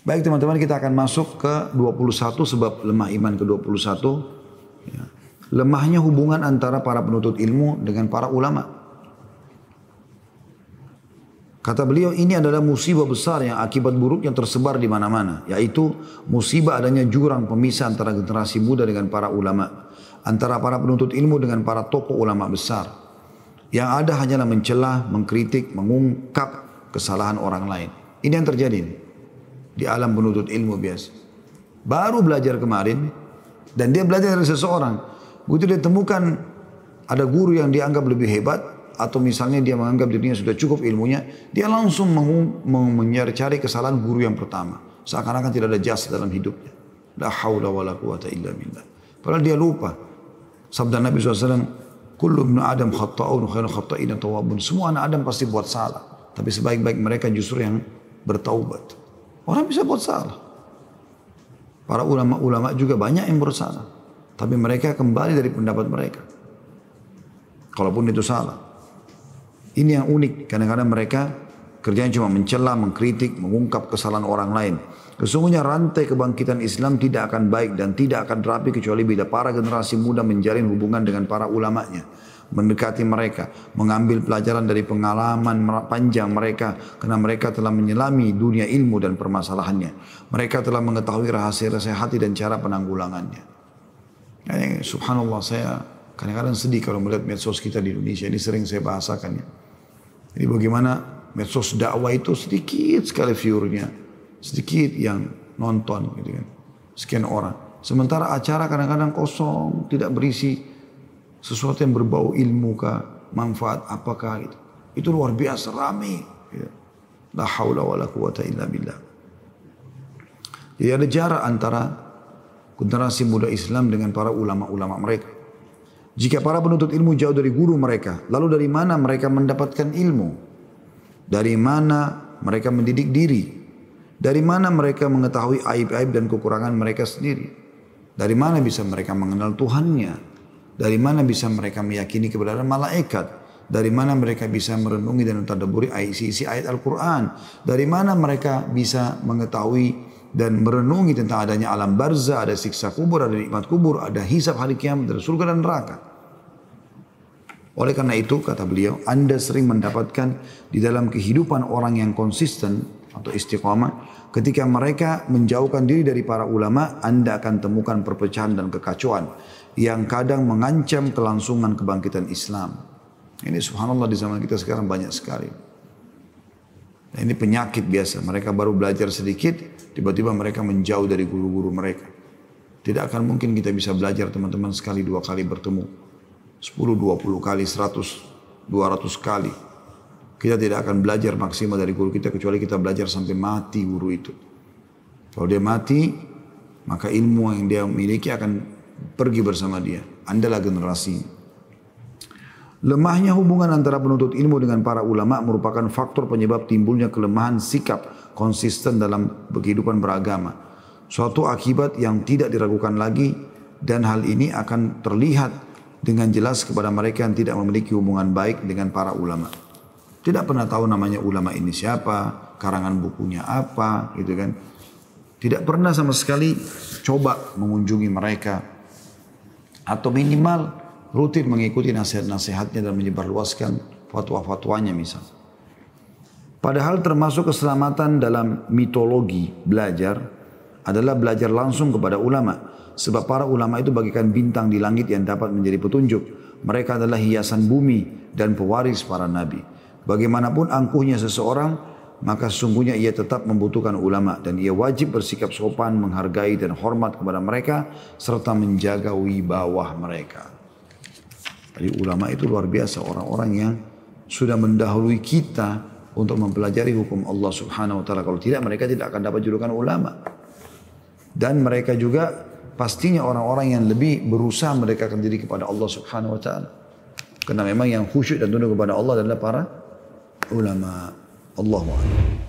Baik teman-teman kita akan masuk ke 21 sebab lemah iman ke 21. Ya. Lemahnya hubungan antara para penuntut ilmu dengan para ulama. Kata beliau ini adalah musibah besar yang akibat buruk yang tersebar di mana-mana. Yaitu musibah adanya jurang pemisah antara generasi muda dengan para ulama. Antara para penuntut ilmu dengan para tokoh ulama besar. Yang ada hanyalah mencela, mengkritik, mengungkap kesalahan orang lain. Ini yang terjadi di alam penuntut ilmu biasa. Baru belajar kemarin dan dia belajar dari seseorang. Begitu dia temukan ada guru yang dianggap lebih hebat, atau misalnya dia menganggap dirinya sudah cukup ilmunya, dia langsung mencari kesalahan guru yang pertama. Seakan-akan tidak ada jasa dalam hidupnya. La haula wa la quwata illa billah. Padahal dia lupa. Sabda Nabi SAW, Kullu ibn Adam khatta'un khairu khatta'in tawabun. Semua anak Adam pasti buat salah. Tapi sebaik-baik mereka justru yang bertaubat. Orang bisa buat salah. Para ulama-ulama juga banyak yang bersalah. Tapi mereka kembali dari pendapat mereka. Kalaupun itu salah. Ini yang unik. Kadang-kadang mereka kerjanya cuma mencela, mengkritik, mengungkap kesalahan orang lain. Sesungguhnya rantai kebangkitan Islam tidak akan baik dan tidak akan rapi kecuali bila para generasi muda menjalin hubungan dengan para ulamanya. Mendekati mereka, mengambil pelajaran dari pengalaman panjang mereka karena mereka telah menyelami dunia ilmu dan permasalahannya. Mereka telah mengetahui rahasia-rahasia hati dan cara penanggulangannya. Ya, subhanallah saya kadang-kadang sedih kalau melihat medsos kita di Indonesia. Ini sering saya bahasakan ya. Jadi bagaimana medsos dakwah itu sedikit sekali viewernya, sedikit yang nonton gitu kan, sekian orang. Sementara acara kadang-kadang kosong, tidak berisi sesuatu yang berbau ilmu kah, manfaat apakah gitu. Itu luar biasa ramai. Gitu. La haula wa la quwata illa billah. Jadi ada jarak antara generasi muda Islam dengan para ulama-ulama mereka. Jika para penuntut ilmu jauh dari guru mereka, lalu dari mana mereka mendapatkan ilmu? Dari mana mereka mendidik diri? Dari mana mereka mengetahui aib-aib dan kekurangan mereka sendiri? Dari mana bisa mereka mengenal Tuhannya? Dari mana bisa mereka meyakini kebenaran malaikat? Dari mana mereka bisa merenungi dan mentadaburi isi-isi ayat Al-Quran? Dari mana mereka bisa mengetahui dan merenungi tentang adanya alam barzah, ada siksa kubur, ada nikmat kubur, ada hisab hari kiamat, ada surga dan neraka. Oleh karena itu, kata beliau, Anda sering mendapatkan di dalam kehidupan orang yang konsisten atau istiqamah, ketika mereka menjauhkan diri dari para ulama, Anda akan temukan perpecahan dan kekacauan yang kadang mengancam kelangsungan kebangkitan Islam. Ini subhanallah di zaman kita sekarang banyak sekali. Nah, ini penyakit biasa. Mereka baru belajar sedikit, tiba-tiba mereka menjauh dari guru-guru mereka. Tidak akan mungkin kita bisa belajar teman-teman sekali dua kali bertemu. 10, 20 kali, 100, 200 kali. Kita tidak akan belajar maksimal dari guru kita kecuali kita belajar sampai mati guru itu. Kalau dia mati, maka ilmu yang dia miliki akan pergi bersama dia. Andalah generasi Lemahnya hubungan antara penuntut ilmu dengan para ulama merupakan faktor penyebab timbulnya kelemahan sikap konsisten dalam kehidupan beragama. Suatu akibat yang tidak diragukan lagi dan hal ini akan terlihat dengan jelas kepada mereka yang tidak memiliki hubungan baik dengan para ulama. Tidak pernah tahu namanya ulama ini siapa, karangan bukunya apa, gitu kan. Tidak pernah sama sekali coba mengunjungi mereka. Atau minimal rutin mengikuti nasihat-nasihatnya dan menyebarluaskan fatwa-fatwanya misal. Padahal termasuk keselamatan dalam mitologi belajar adalah belajar langsung kepada ulama. Sebab para ulama itu bagikan bintang di langit yang dapat menjadi petunjuk. Mereka adalah hiasan bumi dan pewaris para nabi. Bagaimanapun angkuhnya seseorang, maka sesungguhnya ia tetap membutuhkan ulama dan ia wajib bersikap sopan, menghargai dan hormat kepada mereka serta menjaga wibawah mereka. Jadi ulama itu luar biasa orang-orang yang sudah mendahului kita untuk mempelajari hukum Allah Subhanahu wa taala. Kalau tidak mereka tidak akan dapat julukan ulama. Dan mereka juga pastinya orang-orang yang lebih berusaha mendekatkan diri kepada Allah Subhanahu wa taala. Karena memang yang khusyuk dan tunduk kepada Allah adalah para ulama. Allahu alem.